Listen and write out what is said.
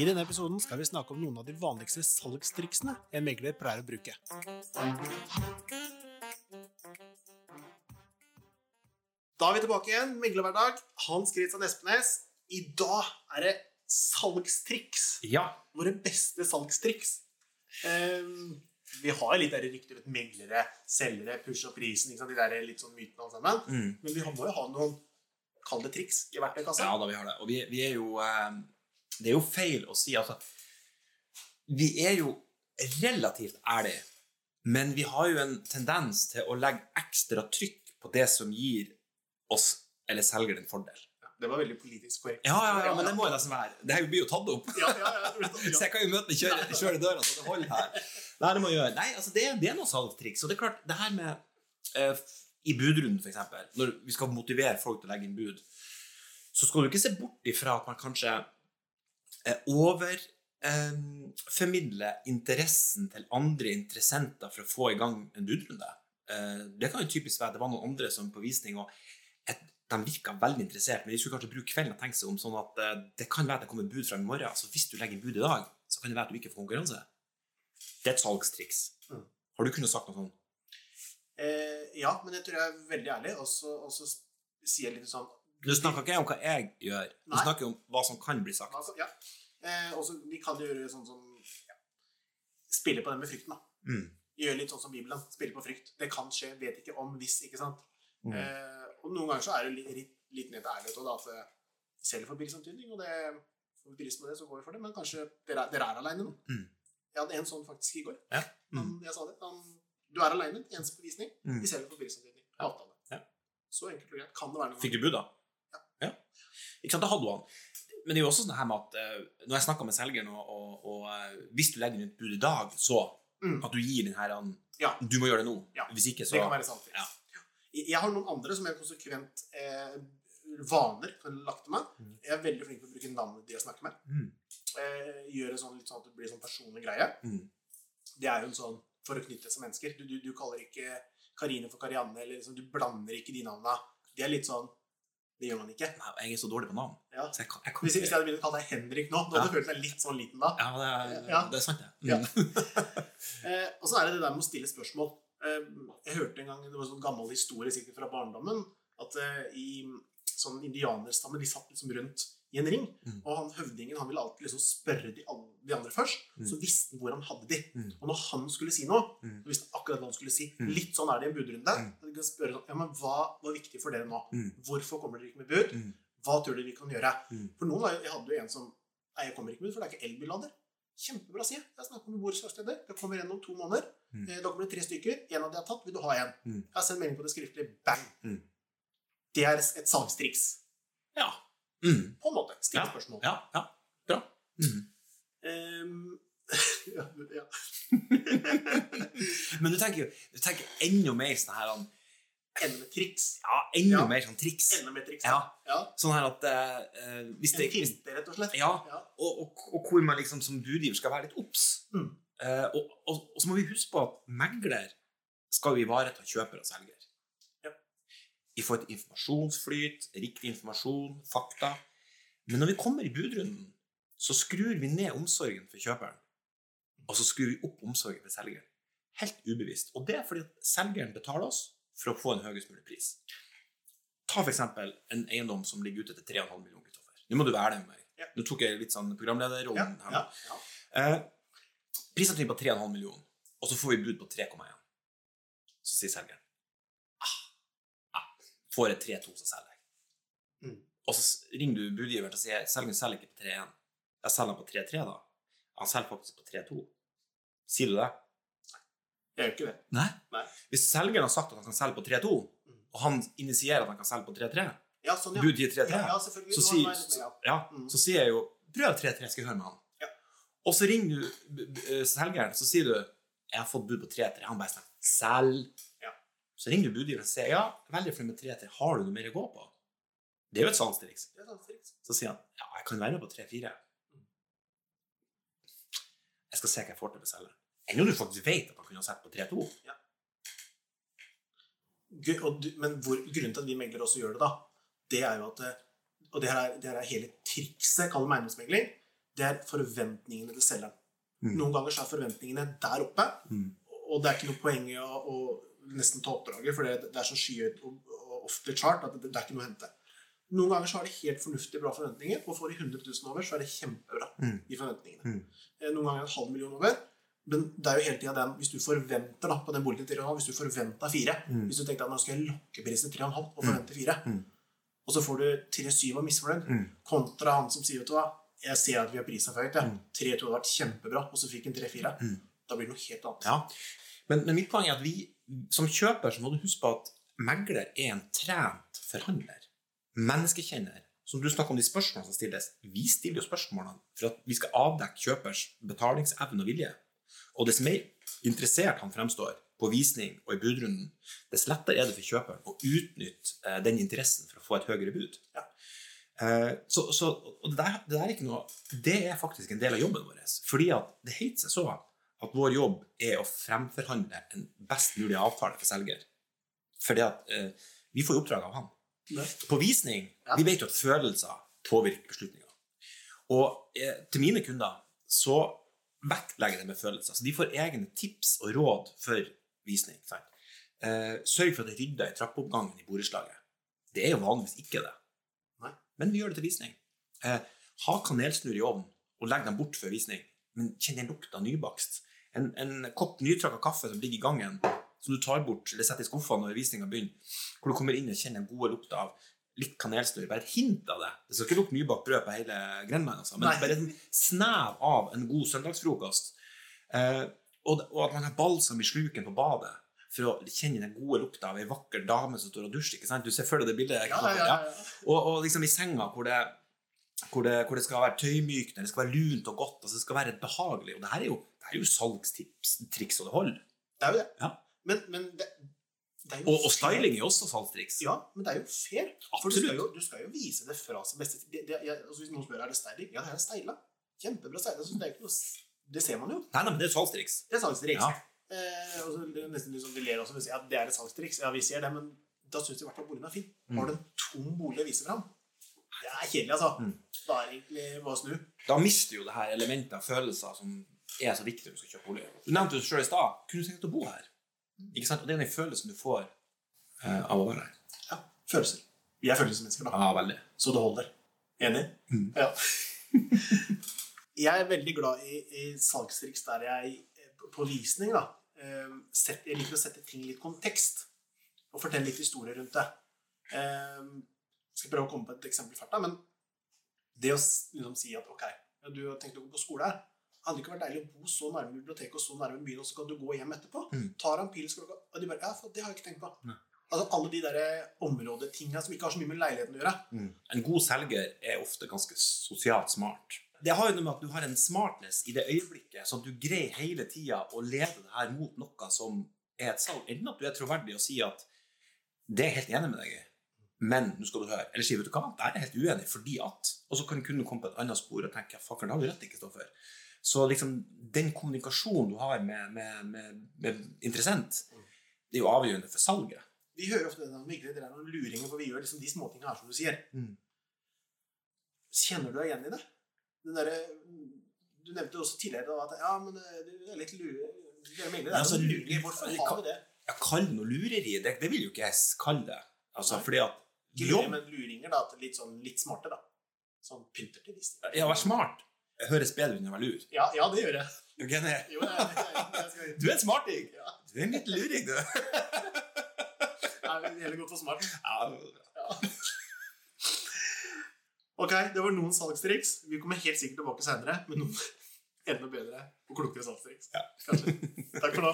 I denne episoden skal vi snakke om noen av de vanligste salgstriksene en megler pleier å bruke. Da er vi tilbake igjen. Meglerhverdag. Hans Kristian Espenes. I dag er det salgstriks. Ja. Våre beste salgstriks. Um, vi har litt der rykter at meglere, selgere, push opp prisen? De der litt sånn mytene alle sammen. Mm. Men vi må jo ha noen kalde triks i verktøykassa. ja da, vi har det. Og vi, vi er jo eh, Det er jo feil å si altså Vi er jo relativt ærlige, men vi har jo en tendens til å legge ekstra trykk på det som gir oss eller selger en fordel. Det var veldig politisk korrekt. Ja, ja, ja, men det må jo nesten være. Det her blir jo tatt opp. Ja, ja, ja, ja. Så jeg kan jo møte kjøre, kjøre døra så det holder her. Nei, det må gjøre. Nei, altså det, det er noe salgstriks. Og det er klart, det her med eh, I budrunden, eksempel, når vi skal motivere folk til å legge inn bud, så skal du ikke se bort ifra at man kanskje eh, overformidler interessen til andre interessenter for å få i gang en budrunde. Eh, det kan jo typisk være at det var noen andre som på visning og et, de virka veldig interessert, men de skulle kanskje bruke kvelden og tenke seg om sånn at eh, det kan være at det kommer bud fra i morgen. Så hvis du legger inn bud i dag, så kan det være at du ikke får konkurranse. Det er et salgstriks. Mm. Har du kunnet sagt noe sånt? Eh, ja, men jeg tror jeg er veldig ærlig, og så sier jeg litt sånn Du snakker ikke om hva jeg gjør, du Nei. snakker om hva som kan bli sagt. altså, ja. eh, også, vi kan gjøre sånn som ja, Spille på det med frykten, da. Mm. Gjøre litt sånn som Bibelen. Spille på frykt. Det kan skje, vet ikke om, hvis, ikke sant. Mm. Eh, og noen ganger så er det litt, litt, litt ned til ærlighet òg, da, at eh, vi selger for billigsamtydning, og det får vi på det, så går vi for det. Men kanskje dere, er- dere er aleine nå. Mm. Jeg hadde en sånn faktisk i går. Ja. Han, jeg sa det. Han, du er aleine, eneste på visning. Mm. Vi selger for billigsamtydning. Ja. Avtale. Så enkelt og greit. Kan det være noe Fikk du bud, da? Ikke sant, det hadde han. Men det er jo også sånn her med at eh, når jeg snakker med selgeren, og, og, og eh, hvis du legger inn et bud i dag, så Mm. at du gir den her an, Ja. Du må gjøre det nå. Ja. Hvis ikke, så Det kan være sant. Ja. Jeg har noen andre som er konsekvent eh, vaner som jeg lagt til meg. Mm. Jeg er veldig flink til å bruke navnet de jeg snakker med. Mm. Eh, gjøre sånn litt sånn at det blir sånn personlig greie. Mm. Det er jo en sånn for å knytte seg mennesker. Du, du, du kaller ikke Karine for Karianne, eller liksom, du blander ikke de navnene. Det er litt sånn Det gjør man ikke. Nei, jeg er så dårlig på navn. Ja. Så jeg kan, jeg kan Hvis, hvis jeg hadde begynt å kalle deg Henrik nå, da hadde du følt deg litt sånn liten da. Ja, det er, Ja. det er sant, det. Ja. Mm. Eh, og så er det det der med å stille spørsmål. Eh, jeg hørte en gang, det var en sånn gammel historie sikkert fra barndommen, at eh, i sånn indianerstamme, de satt liksom rundt i en ring, Mm. og han høvdingen han ville alltid liksom spørre de, alle, de andre først, Mm. så visste han hvor han hadde de. Mm. Og når han skulle si noe, Mm. så visste han akkurat hva han skulle si. Mm. Litt sånn er det i en budrunde. Mm. Du kan spørre sånn, ja, men hva var viktig for dere nå? Mm. Hvorfor kommer dere ikke med bud? Mm. Hva tror dere vi kan gjøre? Mm. For noen jeg hadde jo en som Nei, jeg kommer ikke med, bud, for det er ikke elbillader. Kjempebra, sier jeg. Jeg snakker med Boris verksteder. Det kommer igjen om to måneder. Mm. Eh, Da kommer det tre stykker. En av de har tatt. Vil du ha en? Mm. Jeg har sendt melding på det skriftlig. Bang. Mm. Det er et salgstriks. Ja. Mm. På en måte. Stille Ja. spørsmål. ja. Ja. Bra. Mm. Um, ja, ja. Men du tenker jo du tenker enda mer sånn her han- Enda mer triks. Ja, enda mer sånn triks. Enda mer triks. Ja. ja. Sånn her at uh, hvis En finte, rett og slett. Ja. og, og, og hvor man liksom som budgiver skal være litt obs. Mm. Uh, og, og, og så må vi huske på at megler skal jo ivareta kjøper og selger. Ja. I forhold til informasjonsflyt, riktig informasjon, fakta. Men når vi kommer i budrunden, så skrur vi ned omsorgen for kjøperen. Og så skrur vi opp omsorgen for selgeren. Helt ubevisst. Og det er fordi at selgeren betaler oss for å få en høyest mulig pris. Ta eksempel en eiendom som ligger ute til 3,5 millioner. Kristoffer. Nå må du være det med meg. Ja. Nå tok jeg litt sånn programlederrollen Ja, her. ja, ja. Eh, Prisantydning på 3,5 millioner, og så får vi bud på 3,1. Så sier selgeren Får jeg 3,2, så selger jeg. Mm. Og så ringer du budgiveren og sier selgeren selger ikke på 3-1. Jeg selger han på 3,3, da. Han selger faktisk på 3-2. Sier du det? Jeg gjør ikke det. Nei. Nei. Hvis selgeren har sagt at han kan selge på 3,2, Mm. og han initierer at han kan selge på 3,3, Ja, sånn, ja. bud til 3,3, Ja, så, jeg ja. Mm. så sier jeg jo Prøv 3-3, skal jeg høre med han. Ja. Og så ringer du selgeren, så sier du Jeg har fått bud på 3-3. Han bare sier Selg. Så ringer du budgiveren og sier Ja, veldig fornøyd med 3-3. Har du noe mer å gå på? Det er jo et salgstriks. Så sier han Ja, jeg kan være med på 3-4. Mm. Jeg skal se hva jeg får til med selgeren. Ennå du faktisk vet at han kunne ha sett på 3-2. Ja. men hvor, grunnen til at vi meglere også gjør det, da, det er jo at eh, Og det her er, det her er hele trikset, kall det eiendomsmegling. det er forventningene til selgeren. Mm. Noen ganger så er forventningene der oppe, Mm. og det er ikke noe poeng i å, å nesten ta oppdraget, for det, det er så skyhøyt og, og ofte chart at det, det er ikke noe å hente. Noen ganger så har de helt fornuftig bra forventninger, og får de 100 000 over, så er det kjempebra. Mm. de forventningene. Mm. Eh, Noen ganger en halv million over. Men det er jo hele tida den Hvis du forventer da, på den boligen til 3,5 Hvis du forventa 4 Mm. Hvis du tenkte at nå skal jeg lokke prisen til 3,5 og forvente 4 Mm. og så får du 3,7 og misfornøyd, Mm. kontra han som sier vet du hva, jeg ser at vi har prisa for høyt. Ja. Mm. 3,2 hadde vært kjempebra, og så fikk han 3,4. Mm. Da blir det noe helt annet. Ja. Men, men mitt poeng er at vi som kjøper så må du huske på at megler er en trent forhandler. Menneskekjenner. Som du snakker om de spørsmålene som stilles. Vi stiller jo spørsmålene for at vi skal avdekke kjøpers betalingsevne og vilje. Og dess mer interessert han fremstår på visning og i budrunden, dess lettere er det for kjøperen å utnytte eh, den interessen for å få et høyere bud. Ja. Eh, så, så, det, der, det der er ikke noe Det er faktisk en del av jobben vår. Fordi at det heter seg så at vår jobb er å fremforhandle en best mulig avtale for selger. Fordi at eh, vi får oppdrag av han. På visning Ja. Vi vet jo at følelser påvirker beslutninger. Og eh, til mine kunder så vektlegger det med følelser. Så de får egne tips og råd for visning. Eh, sørg for at det er rydda i trappeoppgangen i borettslaget. Det er jo vanligvis ikke det. Nei. Men vi gjør det til visning. Eh, ha kanelsnurr i ovnen og legg dem bort før visning. Men kjenn den lukta nybakst. En, en kopp nytrakka kaffe som ligger i gangen, som du tar bort eller setter i skuffa når visninga begynner, hvor du kommer inn og kjenner den gode lukta av litt kanelsnurr. Bare et hint av det. Det skal ikke lukte nybakt brød på hele Grenland, altså, men Nei. bare en snev av en god søndagsfrokost. Eh, og, og at man har balsam i sluken på badet for å kjenne den gode lukta av ei vakker dame som står og dusjer. ikke sant? Du ser for deg det bildet? ja, ja, ja. Og, og liksom i senga hvor det, hvor det, hvor det skal være tøymykende, det skal være lunt og godt. altså Det skal være behagelig. Og det her er jo, det er jo salgstips, triks og det holder. Det er jo det. Ja. Men, men det, det Og, og styling er jo også salgstriks. Ja, men det er jo fair. For du skal, jo, du skal jo vise det fra sin beste det, det, jeg, altså Hvis noen spør er det styling, ja, det er steila. Kjempebra steila. så Det, er ikke noe det ser man jo. Nei, nei, men det er salgstriks. Det er salgstriks. Ja. Eh, og så det er nesten liksom vi ler også og sier at det er et salgstriks. Ja, vi ser det, men da syns de i hvert fall boligen er fin. Har du en tom bolig å vise fram? Det er kjedelig, altså. Mm. Da er det egentlig bare å snu. Da mister jo det her elementet av følelser som er så viktig når du skal kjøpe bolig. Du nevnte jo selv i stad kunne du tenkt deg å bo her. Ikke sant? Og det er den følelsen du får eh, av å være her. Ja, følelser. Vi er følelsesmennesker, da. Ja, veldig. Så det holder. Enig? Mm. Ja. jeg er veldig glad i, i salgstriks der jeg eh, på visning da, eh, Jeg liker å sette ting i litt kontekst og fortelle litt historier rundt det. Eh, Jeg skal prøve å komme på et eksempel i da, men det å liksom si at ok, ja, du har tenkt å gå på skole her hadde det ikke vært deilig å bo så nærme biblioteket og så nærme byen, og så kan du gå hjem etterpå? Mm. Tar han pils, gå Og de bare Ja, for det har jeg ikke tenkt på. Mm. Altså alle de der områdetinga som ikke har så mye med leiligheten å gjøre. En god selger er ofte ganske sosialt smart. Det har jo noe med at du har en smartness i det øyeblikket, så at du greier hele tida å lede det her mot noe som er et salg. Enten at du er troverdig og sier at det er jeg helt enig med deg i, men nå skal du høre. Eller sier vet du hva, der er jeg helt uenig fordi at Og så kan du komme på et annet spor og tenke det har du rett ikke stå for. Så liksom den kommunikasjonen du har med, med, med, med interessent, det er jo avgjørende for salget. Vi hører ofte det virkelig, det er noen luringer, for vi gjør liksom de småtingene her som du sier. Mm. Kjenner du deg igjen i det? Den der, Du nevnte også tidligere da, at ja, men eh, du er litt lure... Det er, det er Altså, luringer. Hvorfor har vi det? Ja, Kall det noe lureri. Det, det vil jo ikke jeg kalle det. Altså, fordi at Ikke jobb, men luringer, da. Litt sånn litt smarte, da. Sånn pynter til visst. ja, vær smart. smart høres bedre ut enn å være lur. Ja, ja, det gjør jeg. Okay, det- Jo, jeg, jeg, jeg skal Du er en smarting! Ja. Du er en liten luring, du. Jeg vil heller godt for smart. Ja, Ok, det var noen salgstriks. Vi kommer helt sikkert tilbake senere med noen enda bedre og klokere salgstriks. Ja. Kanskje. Takk for nå.